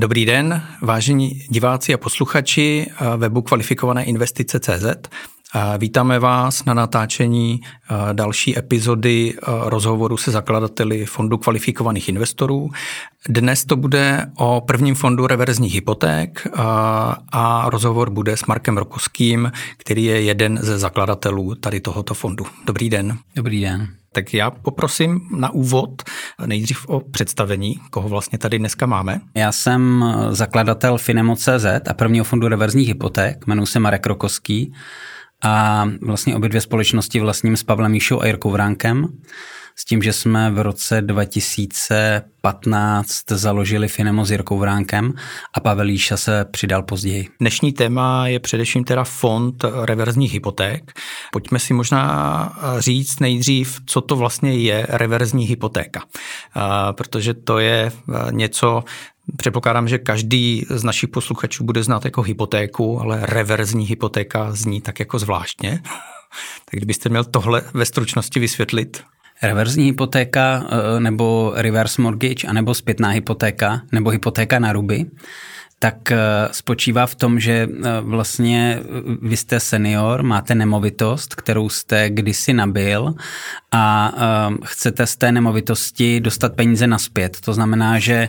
Dobrý den, vážení diváci a posluchači webu kvalifikované investice CZ. Vítáme vás na natáčení další epizody rozhovoru se zakladateli Fondu kvalifikovaných investorů. Dnes to bude o prvním fondu reverzních hypoték a rozhovor bude s Markem Rokoským, který je jeden ze zakladatelů tady tohoto fondu. Dobrý den. Dobrý den. Tak já poprosím na úvod nejdřív o představení, koho vlastně tady dneska máme. Já jsem zakladatel Finemo.cz a prvního fondu reverzních hypoték, jmenuji se Marek Rokoský a vlastně obě dvě společnosti vlastním s Pavlem Míšou a Jirkou Vránkem s tím, že jsme v roce 2015 založili Finemo s Jirkou Vránkem a Pavel Líša se přidal později. Dnešní téma je především teda fond reverzních hypoték. Pojďme si možná říct nejdřív, co to vlastně je reverzní hypotéka, protože to je něco, Předpokládám, že každý z našich posluchačů bude znát jako hypotéku, ale reverzní hypotéka zní tak jako zvláštně. Tak kdybyste měl tohle ve stručnosti vysvětlit. Reverzní hypotéka eh, nebo reverse mortgage, anebo zpětná hypotéka nebo hypotéka na ruby tak eh, spočívá v tom, že eh, vlastně vy jste senior, máte nemovitost, kterou jste kdysi nabil a chcete z té nemovitosti dostat peníze naspět. To znamená, že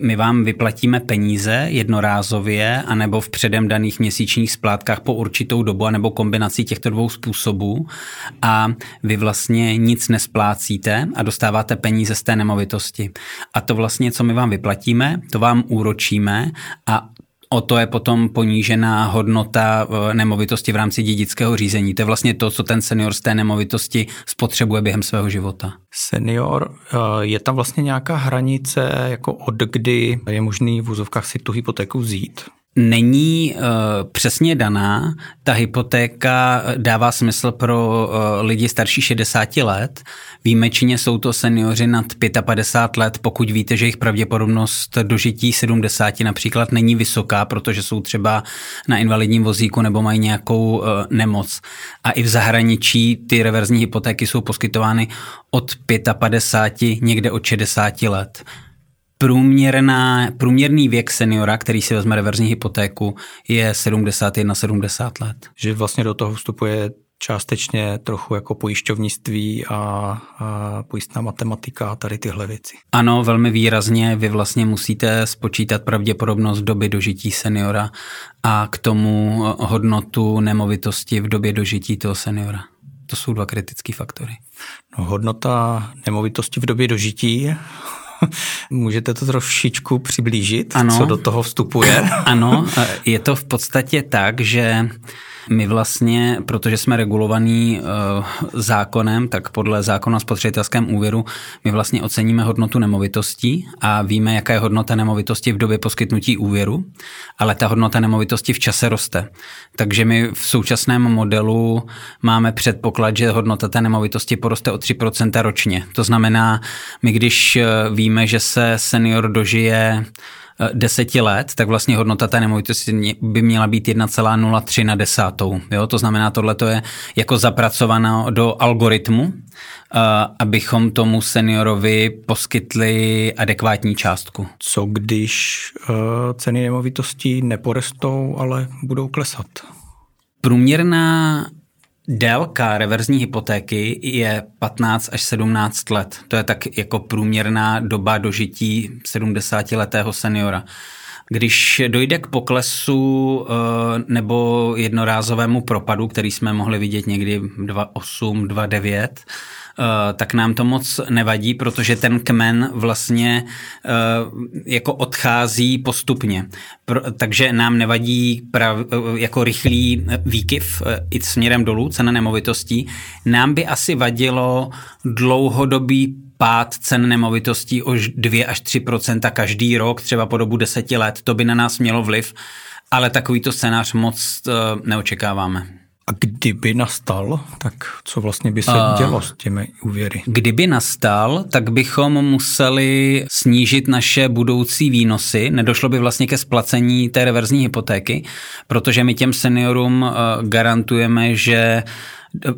my vám vyplatíme peníze jednorázově anebo v předem daných měsíčních splátkách po určitou dobu anebo kombinací těchto dvou způsobů a vy vlastně nic nesplácíte a dostáváte peníze z té nemovitosti. A to vlastně, co my vám vyplatíme, to vám úročíme a O to je potom ponížená hodnota eh, nemovitosti v rámci dědického řízení. To je vlastně to, co ten senior z té nemovitosti spotřebuje během svého života. Senior, eh, je tam vlastně nějaká hranice, jako od kdy je možný v úzovkách si tu hypotéku vzít? Není uh, přesně daná. Ta hypotéka dává smysl pro uh, lidi starší 60 let. Výjimečně jsou to seniori nad 55 let, pokud víte, že jejich pravděpodobnost dožití 70 například není vysoká, protože jsou třeba na invalidním vozíku nebo mají nějakou uh, nemoc. A i v zahraničí ty reverzní hypotéky jsou poskytovány od 55, někde od 60 let průměrná, průměrný věk seniora, který si vezme reverzní hypotéku, je 71-70 let. Že vlastně do toho vstupuje částečně trochu jako pojišťovnictví a, a pojistná matematika a tady tyhle věci. Ano, velmi výrazně. Vy vlastně musíte spočítat pravděpodobnost doby dožití seniora a k tomu hodnotu nemovitosti v době dožití toho seniora. To jsou dva kritické faktory. No, hodnota nemovitosti v době dožití Můžete to trošičku přiblížit, ano. co do toho vstupuje? Ano, je to v podstatě tak, že my vlastně, protože jsme regulovaný uh, zákonem, tak podle zákona o spotřebitelském úvěru, my vlastně oceníme hodnotu nemovitostí a víme, jaká je hodnota nemovitosti v době poskytnutí úvěru, ale ta hodnota nemovitosti v čase roste. Takže my v současném modelu máme předpoklad, že hodnota té nemovitosti poroste o 3% ročně. To znamená, my když eh, víme, že se senior dožije Eh, deseti let, tak vlastně hodnota té nemovitosti by měla být 1,03 na desátou. Jo? To znamená, tohle je jako zapracováno do algoritmu, eh, abychom tomu seniorovi poskytli adekvátní částku. Co když eh, ceny nemovitostí neporestou, ale budou klesat? Průměrná Délka reverzní hypotéky je 15 až 17 let. To je tak jako průměrná doba dožití 70-letého seniora. Když dojde k poklesu eh, nebo jednorázovému propadu, který jsme mohli vidět někdy 2,8, 2,9, Eh, tak nám to moc nevadí, protože ten kmen vlastně eh, jako odchází postupně. Takže nám nevadí prav, jako rychlý výkyv i směrem dolů cena nemovitostí. Nám by asi vadilo dlouhodobý pád cen nemovitostí o 2 až 3% každý rok, třeba po dobu deseti let. To by na nás mělo vliv, ale takovýto scénář moc neočekáváme. A kdyby nastal, tak co vlastně by se uh, dělo s těmi úvěry? Kdyby nastal, tak bychom museli snížit naše budoucí výnosy. Nedošlo by vlastně ke splacení té reverzní hypotéky, protože my těm seniorům uh, garantujeme, že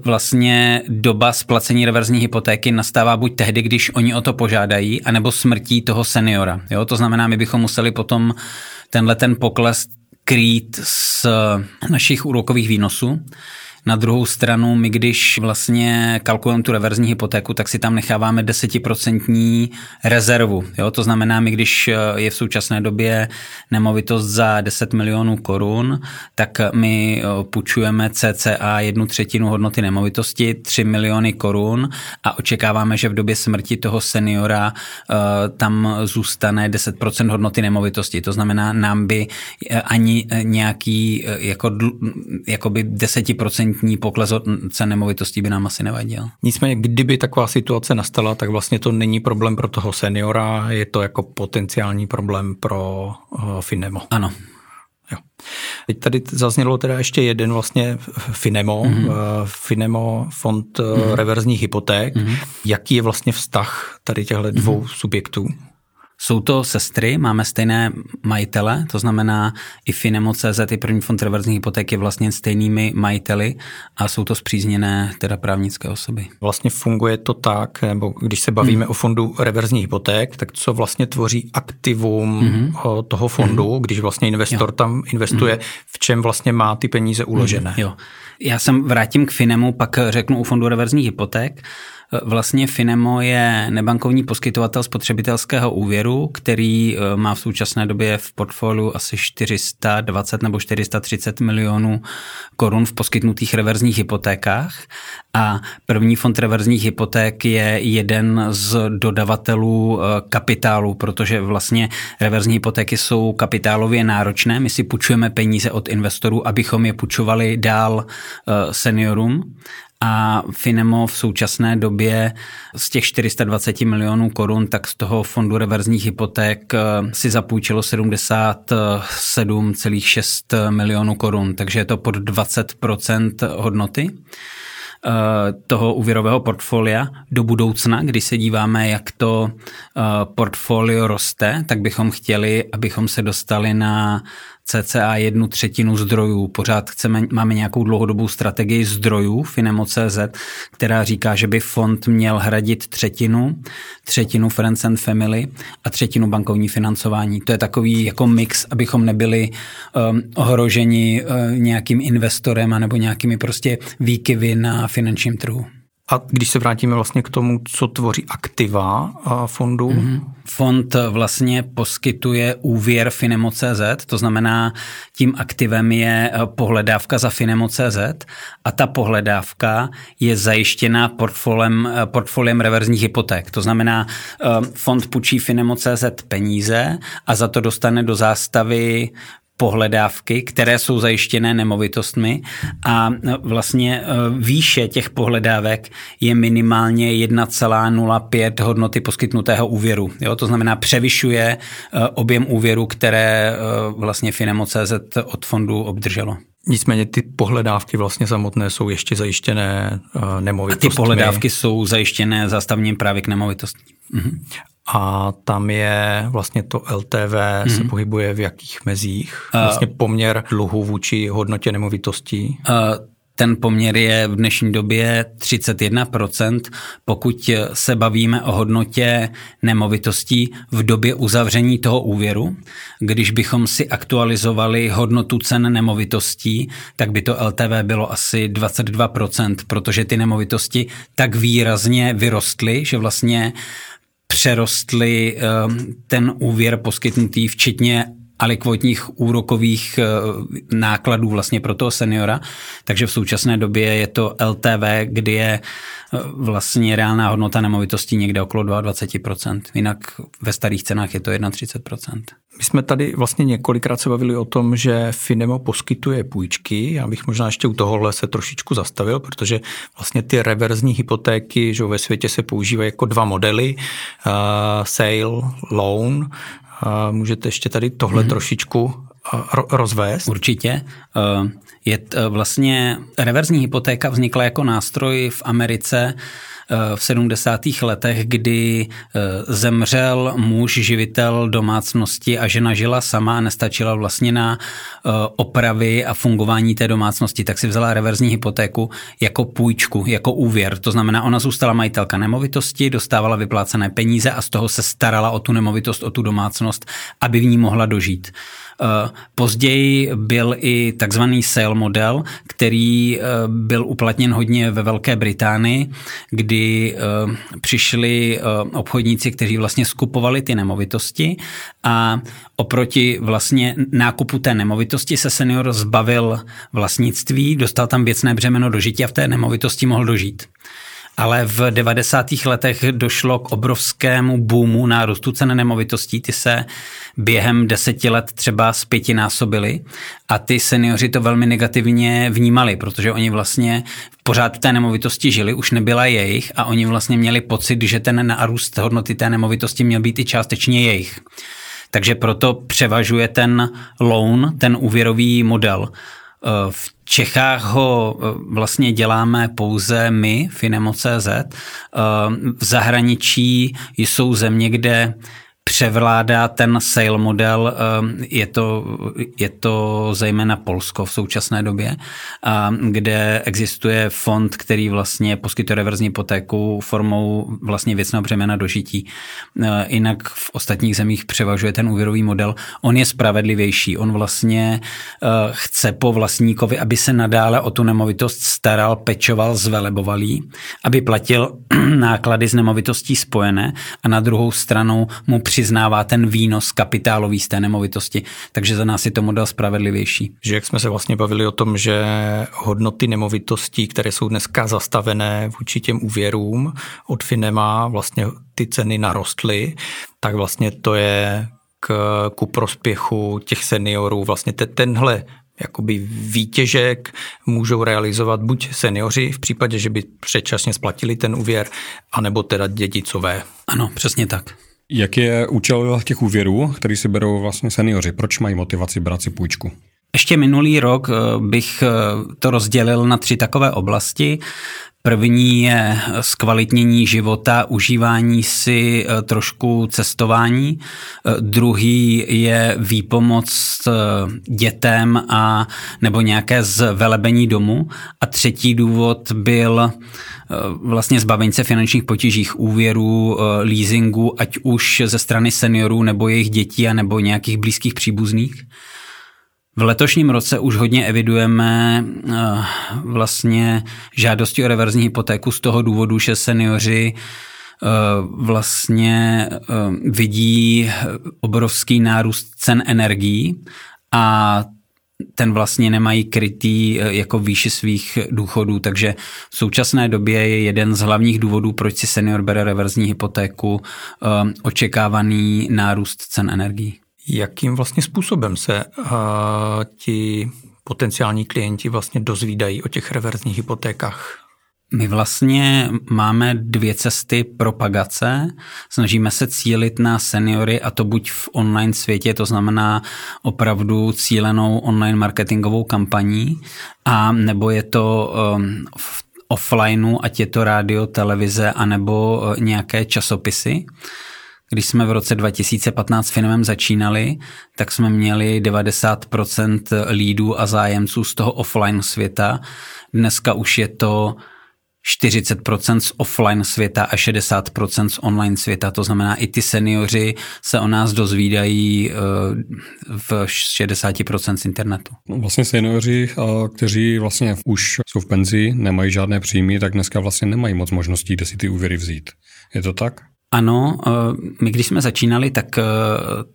vlastně doba splacení reverzní hypotéky nastává buď tehdy, když oni o to požádají, anebo smrtí toho seniora. Jo? To znamená, my bychom museli potom tenhle ten pokles krýt z našich úrokových výnosů. Na druhou stranu, my když vlastně kalkulujeme tu reverzní hypotéku, tak si tam necháváme desetiprocentní rezervu. Jo? To znamená, my když je v současné době nemovitost za 10 milionů korun, tak my půjčujeme cca jednu třetinu hodnoty nemovitosti, 3 miliony korun a očekáváme, že v době smrti toho seniora tam zůstane 10% hodnoty nemovitosti. To znamená, nám by ani nějaký jako, jakoby 10% procentní pokles cen nemovitostí by nám asi nevadil. Nicméně, kdyby taková situace nastala, tak vlastně to není problém pro toho seniora, je to jako potenciální problém pro uh, Finemo. Ano. Jo. Teď tady zaznělo teda ještě jeden vlastně Finemo, mm-hmm. Finemo fond mm-hmm. reverzních hypoték. Mm-hmm. Jaký je vlastně vztah tady těchto dvou mm-hmm. subjektů? Jsou to sestry, máme stejné majitele, to znamená i Finemo.cz, i první fond reverzní hypotéky vlastně stejnými majiteli a jsou to zpřízněné teda právnické osoby. Vlastně funguje to tak, nebo když se bavíme hmm. o fondu reverzních hypoték, tak co vlastně tvoří aktivum hmm. toho fondu, hmm. když vlastně investor jo. tam investuje, hmm. v čem vlastně má ty peníze uložené? Hmm. Jo. Já jsem vrátím k Finemu, pak řeknu o fondu reverzních hypoték. Vlastně Finemo je nebankovní poskytovatel spotřebitelského úvěru, který eh, má v současné době v portfoliu asi 420 nebo 430 milionů korun v poskytnutých reverzních hypotékách. A první fond reverzních hypoték je jeden z dodavatelů eh, kapitálu, protože vlastně reverzní hypotéky jsou kapitálově náročné. My si půjčujeme peníze od investorů, abychom je půjčovali dál eh, seniorům a Finemo v současné době z těch 420 milionů korun, tak z toho fondu reverzních hypoték eh, si zapůjčilo 77,6 milionů korun, takže je to pod 20% hodnoty eh, toho úvěrového portfolia. Do budoucna, když se díváme, jak to eh, portfolio roste, tak bychom chtěli, abychom se dostali na cca jednu třetinu zdrojů. Pořád chceme, máme nějakou dlouhodobou strategii zdrojů Finemo.cz, která říká, že by fond měl hradit třetinu, třetinu Friends and Family a třetinu bankovní financování. To je takový jako mix, abychom nebyli um, ohroženi uh, nějakým investorem nebo nějakými prostě výkyvy na finančním trhu. A když se vrátíme vlastně k tomu, co tvoří aktiva fondu? Mm-hmm. Fond vlastně poskytuje úvěr Finemo.cz, to znamená, tím aktivem je eh, pohledávka za Finemo.cz a ta pohledávka je zajištěna portfoliem, eh, portfoliem reverzních hypoték. To znamená, eh, fond půjčí Finemo.cz peníze a za to dostane do zástavy pohledávky, které jsou zajištěné nemovitostmi a vlastně e, výše těch pohledávek je minimálně 1,05 hodnoty poskytnutého úvěru. Jo? To znamená, převyšuje e, objem úvěru, které e, vlastně Finemo.cz od fondu obdrželo. Nicméně ty pohledávky vlastně samotné jsou ještě zajištěné nemovitostmi. A ty pohledávky jsou zajištěné zastavním právě k nemovitosti. Mhm a tam je vlastně to LTV hmm. se mhm. pohybuje v jakých mezích? Vlastně poměr dluhu vůči hodnotě nemovitostí? Ten poměr je v dnešní době 31%, pokud se bavíme o hodnotě nemovitostí v době uzavření toho úvěru. Když bychom si aktualizovali hodnotu cen nemovitostí, tak by to LTV bylo asi 22%, protože ty nemovitosti tak výrazně vyrostly, že vlastně přerostly ehm, ten úvěr poskytnutý včetně alikvotních úrokových eh, nákladů vlastně pro toho seniora. Takže v současné době je to LTV, kdy je eh, vlastně reálná hodnota nemovitosti někde okolo 22%. Jinak ve starých cenách je to 31%. My jsme tady vlastně několikrát se bavili o tom, že Finemo poskytuje půjčky. Já bych možná ještě u tohohle se trošičku zastavil, protože vlastně ty reverzní hypotéky, že ve světě se používají jako dva modely, uh, sale, loan. Uh, můžete ještě tady tohle mm-hmm. trošičku rozvést? Určitě. Je vlastně reverzní hypotéka vznikla jako nástroj v Americe v 70. letech, kdy eh, zemřel muž, živitel domácnosti a žena žila sama a nestačila vlastně na eh, opravy a fungování té domácnosti, tak si vzala reverzní hypotéku jako půjčku, jako úvěr. To znamená, ona zůstala majitelka nemovitosti, dostávala vyplácené peníze a z toho se starala o tu nemovitost, o tu domácnost, aby v ní mohla dožít. Eh, později byl i takzvaný sale model, který eh, byl uplatněn hodně ve Velké Británii, kdy eh, přišli obchodníci, kteří vlastně skupovali ty nemovitosti a oproti vlastně nákupu té nemovitosti se senior zbavil vlastnictví, dostal tam věcné břemeno do žití a v té nemovitosti mohl dožít ale v 90. letech došlo k obrovskému boomu nárůstu cen nemovitostí. Ty se během deseti let třeba zpětinásobily a ty seniori to velmi negativně vnímali, protože oni vlastně pořád v té nemovitosti žili, už nebyla jejich a oni vlastně měli pocit, že ten nárůst hodnoty té nemovitosti měl být i částečně jejich. Takže proto převažuje ten loan, ten úvěrový model. V Čechách ho eh, vlastně děláme pouze my, Finemo.cz. Eh, v zahraničí jsou země, kde převládá ten sale model, eh, je to, je to zejména Polsko v současné době, kde existuje fond, který vlastně poskytuje reverzní hypotéku formou vlastně věcného břemena dožití. Eh, jinak v ostatních zemích převažuje ten úvěrový model. On je spravedlivější. On vlastně eh, chce po vlastníkovi, aby se nadále o tu nemovitost staral, pečoval, zveleboval jí, aby platil náklady z nemovitostí spojené a na druhou stranu mu přiznává ten výnos kapitálový z té nemovitosti, takže za nás je to model spravedlivější. Že jak jsme se vlastně bavili o tom, že hodnoty nemovitostí, které jsou dneska zastavené vůči těm úvěrům od Finema, vlastně ty ceny narostly, tak vlastně to je k, ku prospěchu těch seniorů. Vlastně te, tenhle jakoby výtěžek můžou realizovat buď seniori v případě, že by předčasně splatili ten úvěr, anebo teda dědicové. Ano, přesně tak. Jak je účel těch úvěrů, který si berou vlastně seniori? Proč mají motivaci brát si půjčku? Ještě minulý rok eh, bych eh, to rozdělil na tři takové oblasti. První je zkvalitnění života, užívání si eh, trošku cestování. Druhý je výpomoc dětem a nebo nějaké zvelebení domu. A třetí důvod byl vlastně zbavení se finančních potížích, úvěrů, leasingu, ať už ze strany seniorů nebo jejich dětí a nebo nějakých blízkých příbuzných. V letošním roce už hodně evidujeme eh, vlastně žádosti o reverzní hypotéku z toho důvodu, že seniori vlastně vidí obrovský nárůst cen energií a ten vlastně nemají krytý eh, jako výši svých důchodů, takže v současné době je jeden z hlavních důvodů, proč si senior bere reverzní hypotéku, eh, očekávaný nárůst cen energií. Jakým vlastně způsobem se uh, ti potenciální klienti vlastně dozvídají o těch reverzních hypotékách? My vlastně máme dvě cesty propagace. Snažíme se cílit na seniory a to buď v online světě, to znamená opravdu cílenou online marketingovou kampaní, a nebo je to um, v offlineu, ať je to rádio, televize, anebo uh, nějaké časopisy. Když jsme v roce 2015 filmem začínali, tak jsme měli 90% lídů a zájemců z toho offline světa. Dneska už je to 40% z offline světa a 60% z online světa. To znamená, i ty seniori se o nás dozvídají eh, v 60% z internetu. No, vlastně seniori, eh, kteří vlastně už jsou v penzi, nemají žádné příjmy, tak dneska vlastně nemají moc možností, kde si ty úvěry vzít. Je to tak? Ano, eh, my když jsme začínali, tak, eh,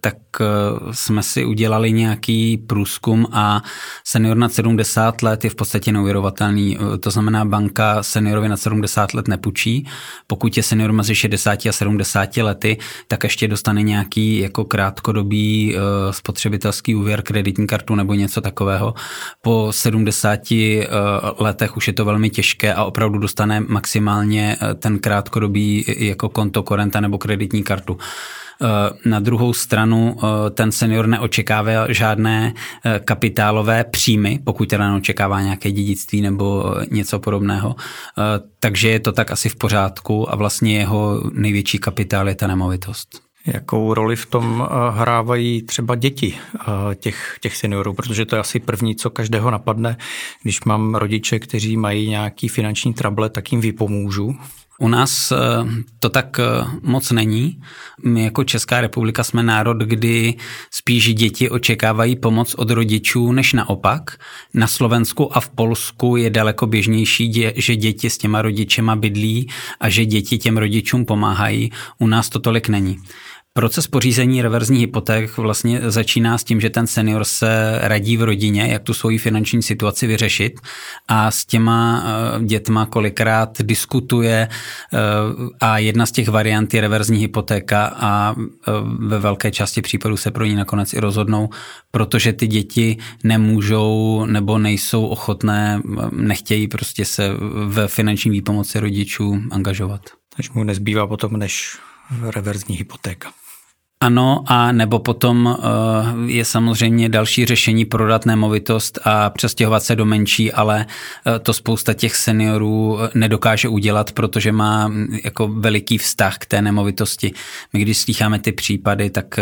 tak eh, jsme si udělali nějaký průzkum a senior nad 70 let je v podstatě neuvěrovatelný. To znamená, banka seniorovi nad 70 let nepůjčí. Pokud je senior mezi 60 a 70 lety, tak ještě dostane nějaký jako krátkodobý spotřebitelský úvěr, kreditní kartu nebo něco takového. Po 70 letech už je to velmi těžké a opravdu dostane maximálně ten krátkodobý jako konto korenta nebo kreditní kartu. Na druhou stranu ten senior neočekává žádné kapitálové příjmy, pokud teda neočekává nějaké dědictví nebo něco podobného. Takže je to tak asi v pořádku a vlastně jeho největší kapitál je ta nemovitost. Jakou roli v tom eh, hrávají třeba děti eh, těch, těch seniorů, protože to je asi první, co každého napadne. Když mám rodiče, kteří mají nějaký finanční trable, tak jim vypomůžu. U nás eh, to tak moc není. My jako Česká republika jsme národ, kdy spíš děti očekávají pomoc od rodičů, než naopak. Na Slovensku a v Polsku je daleko běžnější, že děti s těma rodičema bydlí a že děti těm rodičům pomáhají. U nás to tolik není. Proces pořízení reverzních hypoték vlastně začíná s tím, že ten senior se radí v rodině, jak tu svoji finanční situaci vyřešit a s těma eh, dětma kolikrát diskutuje eh, a jedna z těch variant je reverzní hypotéka a eh, ve velké části případů se pro ní nakonec i rozhodnou, protože ty děti nemůžou nebo nejsou ochotné, nechtějí prostě se v finanční výpomoci rodičů angažovat. Takže mu nezbývá potom než reverzní hypotéka. Ano, a nebo potom eh, je samozřejmě další řešení prodat nemovitost a přestěhovat se do menší, ale eh, to spousta těch seniorů eh, nedokáže udělat, protože má hm, jako veliký vztah k té nemovitosti. My když slycháme ty případy, tak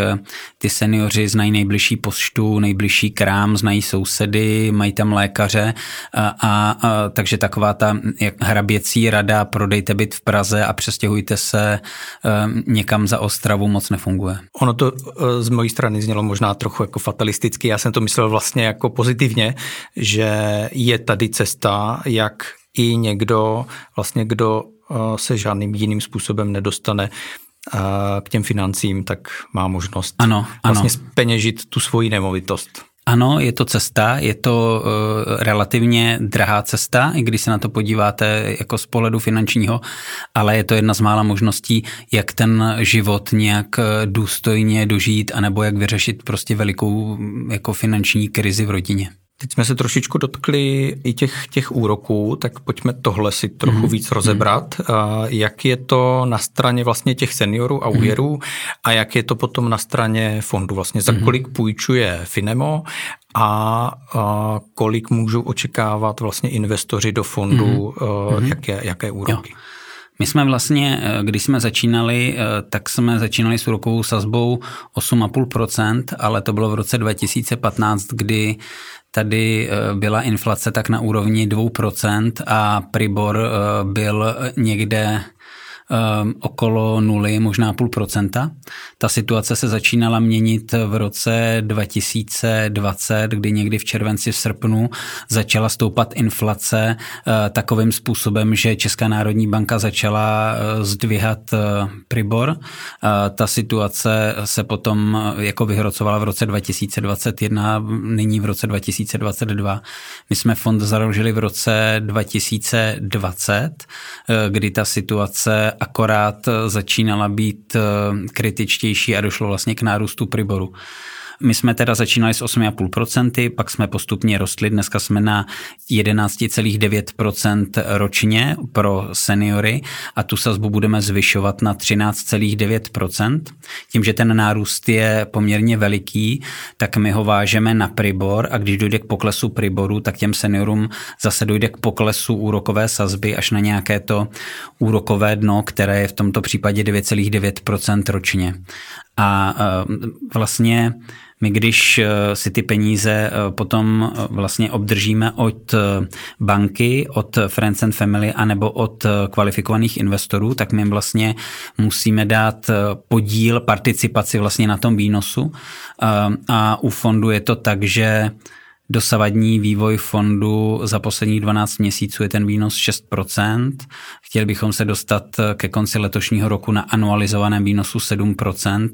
ty seniori znají nejbližší poštu, nejbližší krám, znají sousedy, mají tam lékaře a, a, a takže taková ta jak hraběcí rada, prodejte byt v Praze a přestěhujte se někam za Ostravu moc nefunguje. Ono to eh, z mojí strany znělo možná trochu jako fatalisticky. Já jsem to myslel vlastně jako pozitivně, že je tady cesta, jak i někdo, vlastně kdo eh, se žádným jiným způsobem nedostane eh, k těm financím, tak má možnost ano, ano. vlastně speněžit tu svoji nemovitost. Ano, je to cesta, je to uh, relativně drahá cesta, i když se na to podíváte jako z pohledu finančního, ale je to jedna z mála možností, jak ten život nějak eh, důstojně dožít, anebo jak vyřešit prostě velikou jako finanční krizi v rodině. Teď jsme se trošičku dotkli i těch, těch úroků, tak pojďme tohle si trochu mm-hmm. víc rozebrat. Mm-hmm. Jak je to na straně vlastně těch seniorů a mhm. úvěrů mm-hmm. a jak je to potom na straně fondu? Vlastně za mm-hmm. kolik půjčuje Finemo a, a kolik můžou očekávat vlastně investoři do fondu, mm-hmm. jaké, jaké úroky? Jo. My jsme vlastně, eh, když jsme začínali, eh, tak jsme začínali s úrokovou sazbou 8,5%, ale to bylo v roce 2015, kdy tady eh, byla inflace tak na úrovni 2% a Pribor byl někde Ehm, okolo nuly, možná půl procenta. Ta situace se začínala měnit v roce 2020, kdy někdy v červenci, v srpnu začala stoupat inflace eh, takovým způsobem, že Česká národní banka začala eh, zdvihat eh, Pribor. Ta situace se potom jako vyhrocovala v roce 2021, nyní v roce 2022. My jsme fond založili v roce 2020, kdy ta situace akorát začínala být eh, kritičtější a došlo vlastně k nárůstu Priboru. My jsme teda začínali s 8,5%, pak jsme postupně rostli, dneska jsme na 11,9% ročně pro seniory a tu sazbu budeme zvyšovat na 13,9%. Tím, že ten nárůst je poměrně veliký, tak my ho vážeme na Pribor a když dojde k poklesu Priboru, tak těm seniorům zase dojde k poklesu úrokové sazby až na nějaké to úrokové dno, které je v tomto případě 9,9% ročně. A e, vlastně my když eh, si ty peníze eh, potom eh, vlastně obdržíme od banky, od Friends and Family anebo od kvalifikovaných investorů, tak my vlastně musíme dát podíl, participaci vlastně na tom výnosu. A u fondu je to tak, že Dosavadní vývoj fondu za posledních 12 měsíců je ten výnos 6%. Chtěli bychom se dostat ke konci letošního roku na anualizovaném výnosu 7%.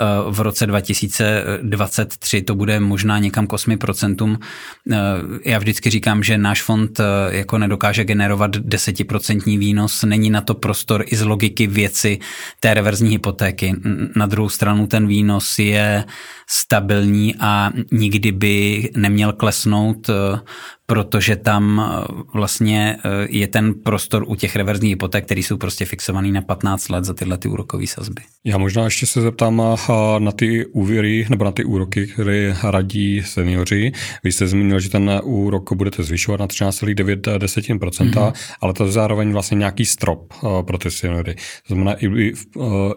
Eh, v roce 2023 to bude možná někam k 8%. Eh, já vždycky říkám, že náš fond eh, jako nedokáže generovat 10% výnos, není na to prostor i z logiky věci té reverzní hypotéky. Na druhou stranu ten výnos je stabilní a nikdy by neměl klesnout, protože tam vlastně je ten prostor u těch reverzních hypoték, které jsou prostě fixovaný na 15 let za tyhle ty úrokové sazby. Já možná ještě se zeptám na ty úvěry nebo na ty úroky, které radí seniori. Vy jste zmínil, že ten úrok budete zvyšovat na 13,9%, mm-hmm. ale to je zároveň vlastně nějaký strop pro ty seniory. To znamená, i,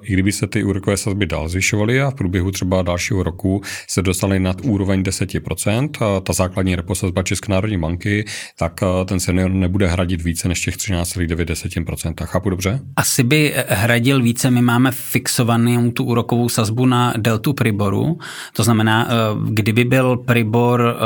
i kdyby se ty úrokové sazby dál zvyšovaly a v průběhu třeba dalšího roku se dostali nad úroveň 10%, ta základní reposazba České národní banky, tak ten senior nebude hradit více než těch 13,9%. Chápu dobře? Asi by hradil více. My máme fixovanou tu úrokovou sazbu na deltu Priboru. To znamená, kdyby byl Pribor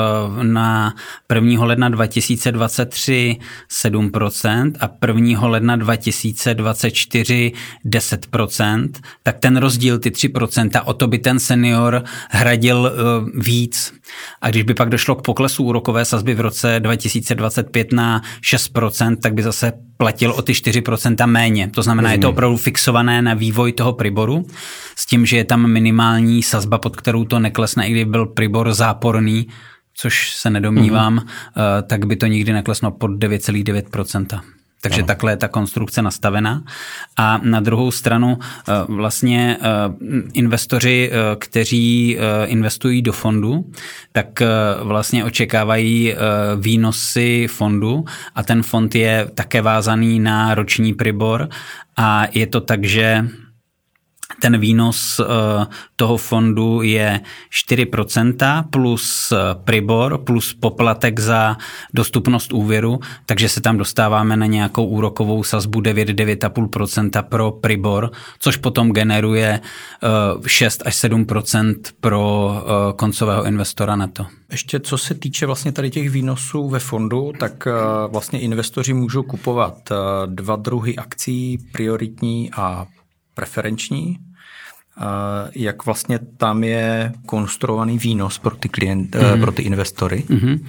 na 1. ledna 2023 7% a 1. ledna 2024 10%, tak ten rozdíl, ty 3%, o to by ten senior hradil víc. A když by pak došlo k poklesu úrokové sazby v roce 2025 na 6%, tak by zase platil o ty 4% méně. To znamená, Rozumím. je to opravdu fixované na vývoj toho Priboru, s tím, že je tam minimální sazba, pod kterou to neklesne, i kdyby byl Pribor záporný, což se nedomnívám, mm-hmm. tak by to nikdy nekleslo pod 9,9%. Takže ano. takhle je ta konstrukce nastavená. A na druhou stranu eh, vlastně eh, investoři, kteří investují do fondu, tak vlastně očekávají výnosy fondu a ten fond je také vázaný na roční pribor a je to tak, že ten výnos eh, toho fondu je 4% plus eh, Pribor plus poplatek za dostupnost úvěru, takže se tam dostáváme na nějakou úrokovou sazbu 9-9,5% pro Pribor, což potom generuje 6 eh, až 7% pro koncového investora na to. Ještě co se týče vlastně tady těch výnosů ve fondu, tak vlastně investoři můžou kupovat dva druhy akcí, prioritní a preferenční, jak vlastně tam je konstruovaný výnos pro ty, klient, mm. pro ty investory? Mm-hmm.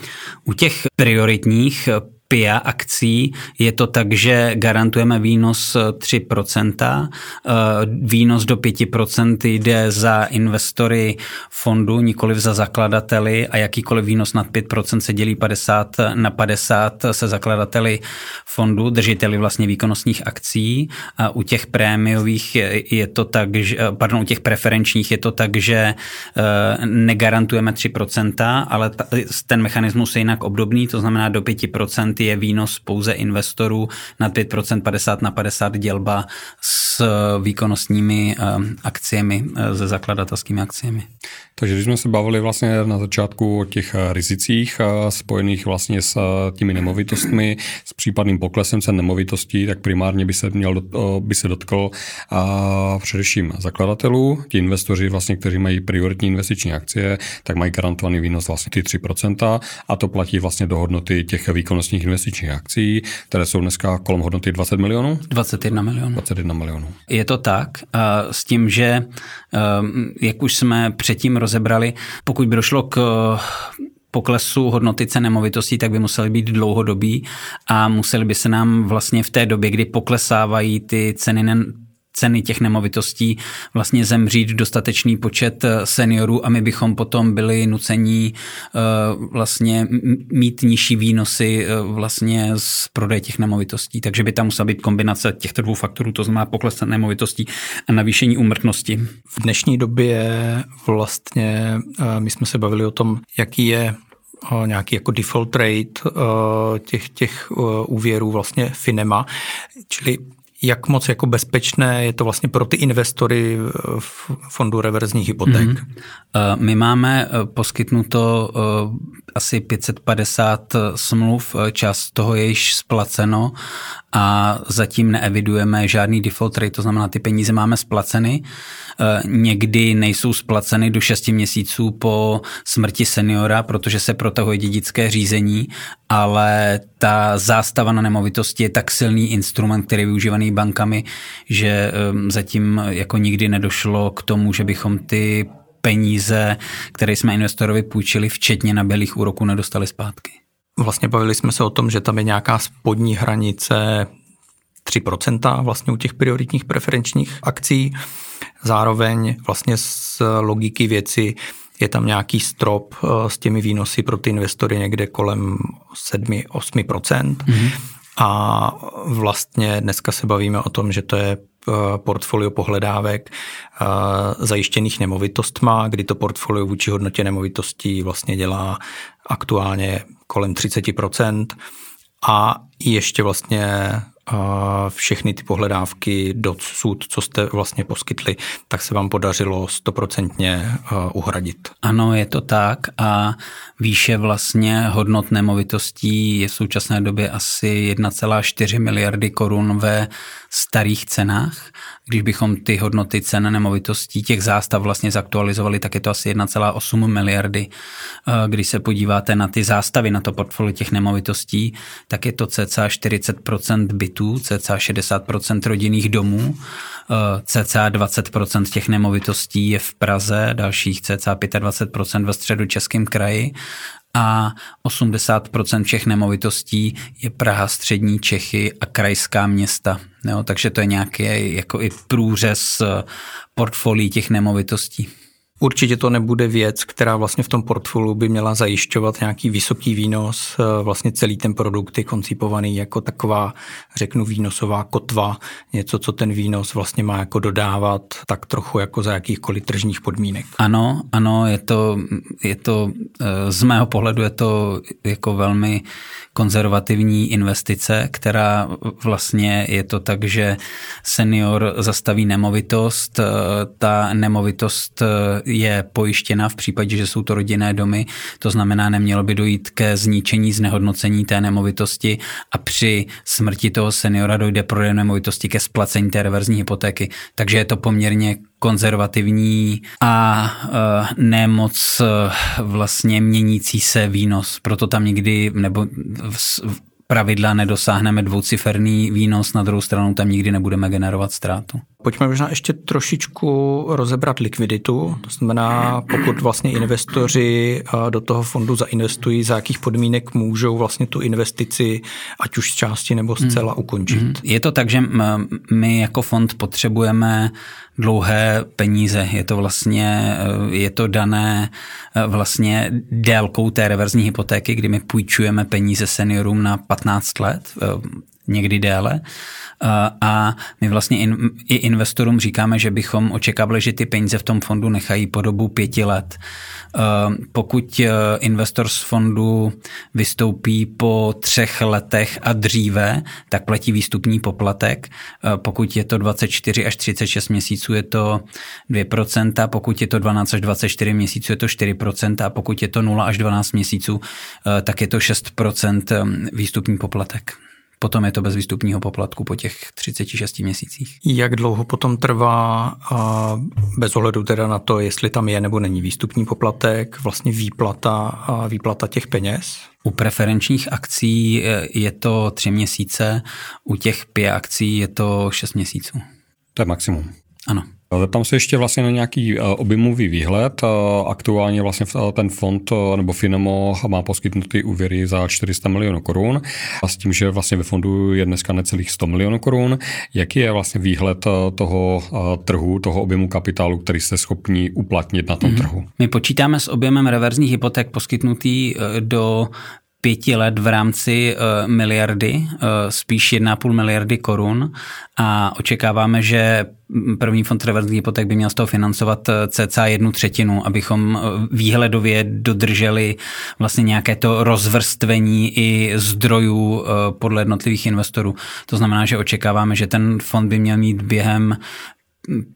U těch prioritních PIA akcí je to tak, že garantujeme výnos 3%. Eh, výnos do 5% jde za investory fondu, nikoliv za zakladateli a jakýkoliv výnos nad 5% se dělí 50 na 50 se zakladateli fondu, držiteli vlastně výkonnostních akcí. A u těch prémiových je to tak, že, pardon, u těch preferenčních je to tak, že eh, negarantujeme 3%, ale ten mechanismus je jinak obdobný, to znamená do 5% je výnos pouze investorů na 5% 50 na 50 dělba s výkonnostními eh, akciemi, eh, se zakladatelskými akciemi. Takže když jsme se bavili vlastně na začátku o těch eh, rizicích spojených vlastně s těmi nemovitostmi, s případným poklesem cen nemovitostí, tak primárně by se měl by se dotkl a především zakladatelů, ti investoři vlastně, kteří mají prioritní investiční akcie, tak mají garantovaný výnos vlastně ty 3% a to platí vlastně do hodnoty těch výkonnostních investičních akcí, které jsou dneska kolem hodnoty 20 milionů? 21 milionů. 21 milionů. Je to tak, s tím, že jak už jsme předtím rozebrali, pokud by došlo k poklesu hodnoty cen nemovitostí, tak by musely být dlouhodobí a museli by se nám vlastně v té době, kdy poklesávají ty ceny ceny těch nemovitostí vlastně zemřít dostatečný počet eh, seniorů a my bychom potom byli nucení eh, vlastně mít nižší výnosy eh, vlastně z prodeje těch nemovitostí. Takže by tam musela být kombinace těchto dvou faktorů, to znamená pokles nemovitostí a navýšení úmrtnosti. V dnešní době vlastně my jsme se bavili o tom, jaký je nějaký jako default rate těch, těch úvěrů vlastně Finema, čili jak moc jako bezpečné je to vlastně pro ty investory v fondu reverzních hypoték? Mm-hmm. My máme eh, poskytnuto eh, asi 550 smluv, část toho je již splaceno a zatím neevidujeme žádný default rate, to znamená, ty peníze máme splaceny. Někdy nejsou splaceny do 6 měsíců po smrti seniora, protože se protahuje dědické řízení, ale ta zástava na nemovitosti je tak silný instrument, který je využívaný bankami, že zatím jako nikdy nedošlo k tomu, že bychom ty peníze, které jsme investorovi půjčili, včetně nabělých úroků, nedostali zpátky. Vlastně bavili jsme se o tom, že tam je nějaká spodní hranice 3% vlastně u těch prioritních preferenčních akcí. Zároveň vlastně z logiky věci je tam nějaký strop s těmi výnosy pro ty investory někde kolem 7-8%. Mm-hmm. A vlastně dneska se bavíme o tom, že to je portfolio pohledávek zajištěných nemovitostma, kdy to portfolio vůči hodnotě nemovitostí vlastně dělá aktuálně kolem 30% a ještě vlastně všechny ty pohledávky do sud, co jste vlastně poskytli, tak se vám podařilo stoprocentně uhradit. Ano, je to tak a výše vlastně hodnot nemovitostí je v současné době asi 1,4 miliardy korun ve starých cenách. Když bychom ty hodnoty cen nemovitostí těch zástav vlastně zaktualizovali, tak je to asi 1,8 miliardy. Když se podíváte na ty zástavy, na to portfolio těch nemovitostí, tak je to cca 40% bytů, cca 60% rodinných domů, cca 20% těch nemovitostí je v Praze, dalších cca 25% ve středu Českém kraji a 80% všech nemovitostí je Praha, střední Čechy a krajská města. Jo, takže to je nějaký jako i průřez portfolií těch nemovitostí. Určitě to nebude věc, která vlastně v tom portfoliu by měla zajišťovat nějaký vysoký výnos. Eh, vlastně celý ten produkt je koncipovaný jako taková, řeknu, výnosová kotva, něco, co ten výnos vlastně má jako dodávat tak trochu jako za jakýchkoliv tržních podmínek. Ano, ano, je to, je to eh, z mého pohledu je to jako velmi konzervativní investice, která vlastně je to tak, že senior zastaví nemovitost, eh, ta nemovitost je pojištěna v případě, že jsou to rodinné domy, to znamená, nemělo by dojít ke zničení, znehodnocení té nemovitosti a při smrti toho seniora dojde pro nemovitosti ke splacení té reverzní hypotéky. Takže je to poměrně konzervativní a uh, nemoc uh, vlastně měnící se výnos. Proto tam někdy, nebo v, pravidla nedosáhneme dvouciferný výnos, na druhou stranu tam nikdy nebudeme generovat ztrátu. Pojďme možná ještě trošičku rozebrat likviditu. To znamená, pokud vlastně investoři do toho fondu zainvestují, za jakých podmínek můžou vlastně tu investici, ať už z části nebo zcela, ukončit. Mm. Je to tak, že my jako fond potřebujeme dlouhé peníze. Je to vlastně, je to dané vlastně délkou té reverzní hypotéky, kdy my půjčujeme peníze seniorům na 15 let, někdy déle. A my vlastně i investorům říkáme, že bychom očekávali, že ty peníze v tom fondu nechají po dobu pěti let. Pokud e, investor z fondu vystoupí po třech letech a dříve, tak platí výstupní poplatek. Pokud je to 24 až 36 měsíců, je to 2%, pokud je to 12 až 24 měsíců, je to 4%, a pokud je to 0 až 12 měsíců, tak je to 6% výstupní poplatek potom je to bez výstupního poplatku po těch 36 měsících. Jak dlouho potom trvá, bez ohledu teda na to, jestli tam je nebo není výstupní poplatek, vlastně výplata, výplata těch peněz? U preferenčních akcí je to tři měsíce, u těch pět akcí je to šest měsíců. To je maximum. Ano. Zeptám se ještě vlastně na nějaký eh, objemový výhled. Eh, aktuálně vlastně eh, ten fond nebo Finemo má poskytnutý úvěry za 400 milionů korun a s tím, že vlastně ve fondu je dneska necelých 100 milionů korun. Jaký je vlastně výhled toho trhu, toho objemu kapitálu, který jste schopni uplatnit na tom mm-hmm. trhu? My počítáme s objemem reverzních hypoték poskytnutý do pěti let v rámci uh, miliardy, uh, spíš 1,5 miliardy korun a očekáváme, že první fond reverzní hypoték by měl z toho financovat eh, cca jednu třetinu, abychom výhledově dodrželi vlastně nějaké to rozvrstvení i zdrojů podle jednotlivých investorů. To znamená, že očekáváme, že ten fond by měl mít během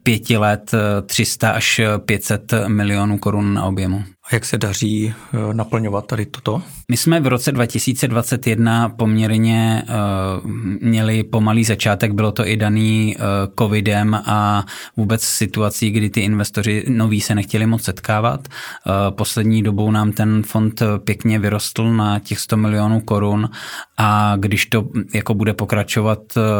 pěti let 300 až 500 milionů korun na objemu. A jak se daří eh, naplňovat tady toto? My jsme v roce 2021 poměrně uh, měli pomalý začátek, bylo to i daný uh, covidem a vůbec situací, kdy ty investoři noví se nechtěli moc setkávat. Uh, poslední dobou nám ten fond pěkně vyrostl na těch 100 milionů korun a když to jako bude pokračovat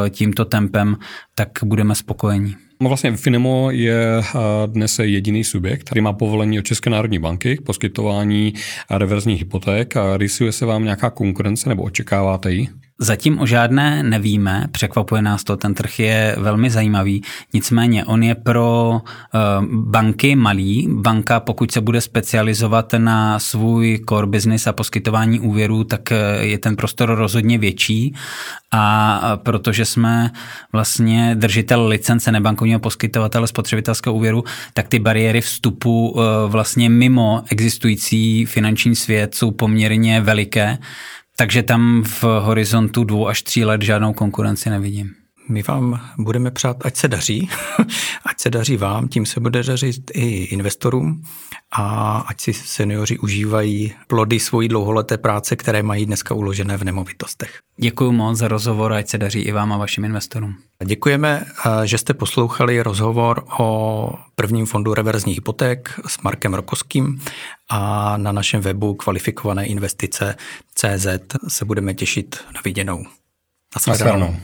tímto tempem, tak budeme spokojení. No vlastně Finemo je dnes jediný subjekt, který má povolení od České národní banky k poskytování reverzních hypoték. Rysuje se vám nějaká konkurence nebo očekáváte ji? Zatím o žádné nevíme, překvapuje nás to, ten trh je velmi zajímavý, nicméně on je pro uh, banky malý. Banka, pokud se bude specializovat na svůj core business a poskytování úvěrů, tak eh, je ten prostor rozhodně větší. A protože jsme vlastně držitel licence nebankovního poskytovatele spotřebitelského úvěru, tak ty bariéry vstupu uh, vlastně mimo existující finanční svět jsou poměrně veliké takže tam v horizontu dvou až tří let žádnou konkurenci nevidím. My vám budeme přát, ať se daří, ať se daří vám, tím se bude dařit i investorům a ať si seniori užívají plody svojí dlouholeté práce, které mají dneska uložené v nemovitostech. Děkuji moc za rozhovor, ať se daří i vám a vašim investorům. Děkujeme, eh, že jste poslouchali rozhovor o prvním fondu reverzních hypoték s Markem Rokoským a na našem webu kvalifikované investice CZ se budeme těšit na viděnou. Nasledanou.